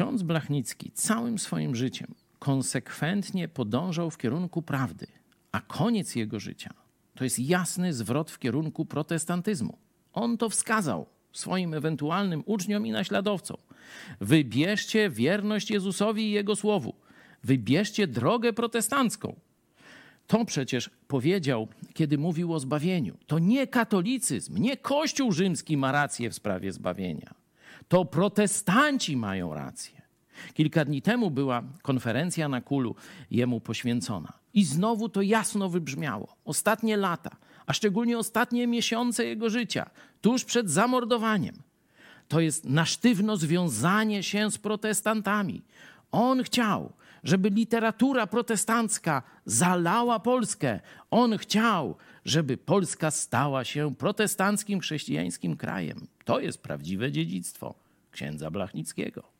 ksiądz Blachnicki całym swoim życiem konsekwentnie podążał w kierunku prawdy, a koniec jego życia to jest jasny zwrot w kierunku protestantyzmu. On to wskazał swoim ewentualnym uczniom i naśladowcom. Wybierzcie wierność Jezusowi i Jego Słowu. Wybierzcie drogę protestancką. To przecież powiedział, kiedy mówił o zbawieniu. To nie katolicyzm, nie Kościół rzymski ma rację w sprawie zbawienia. To protestanci mają rację. Kilka dni temu była konferencja na Kulu jemu poświęcona. I znowu to jasno wybrzmiało. Ostatnie lata, a szczególnie ostatnie miesiące jego życia, tuż przed zamordowaniem, to jest na sztywno związanie się z protestantami. On chciał, żeby literatura protestancka zalała Polskę. On chciał, żeby Polska stała się protestanckim, chrześcijańskim krajem. To jest prawdziwe dziedzictwo księdza Blachnickiego.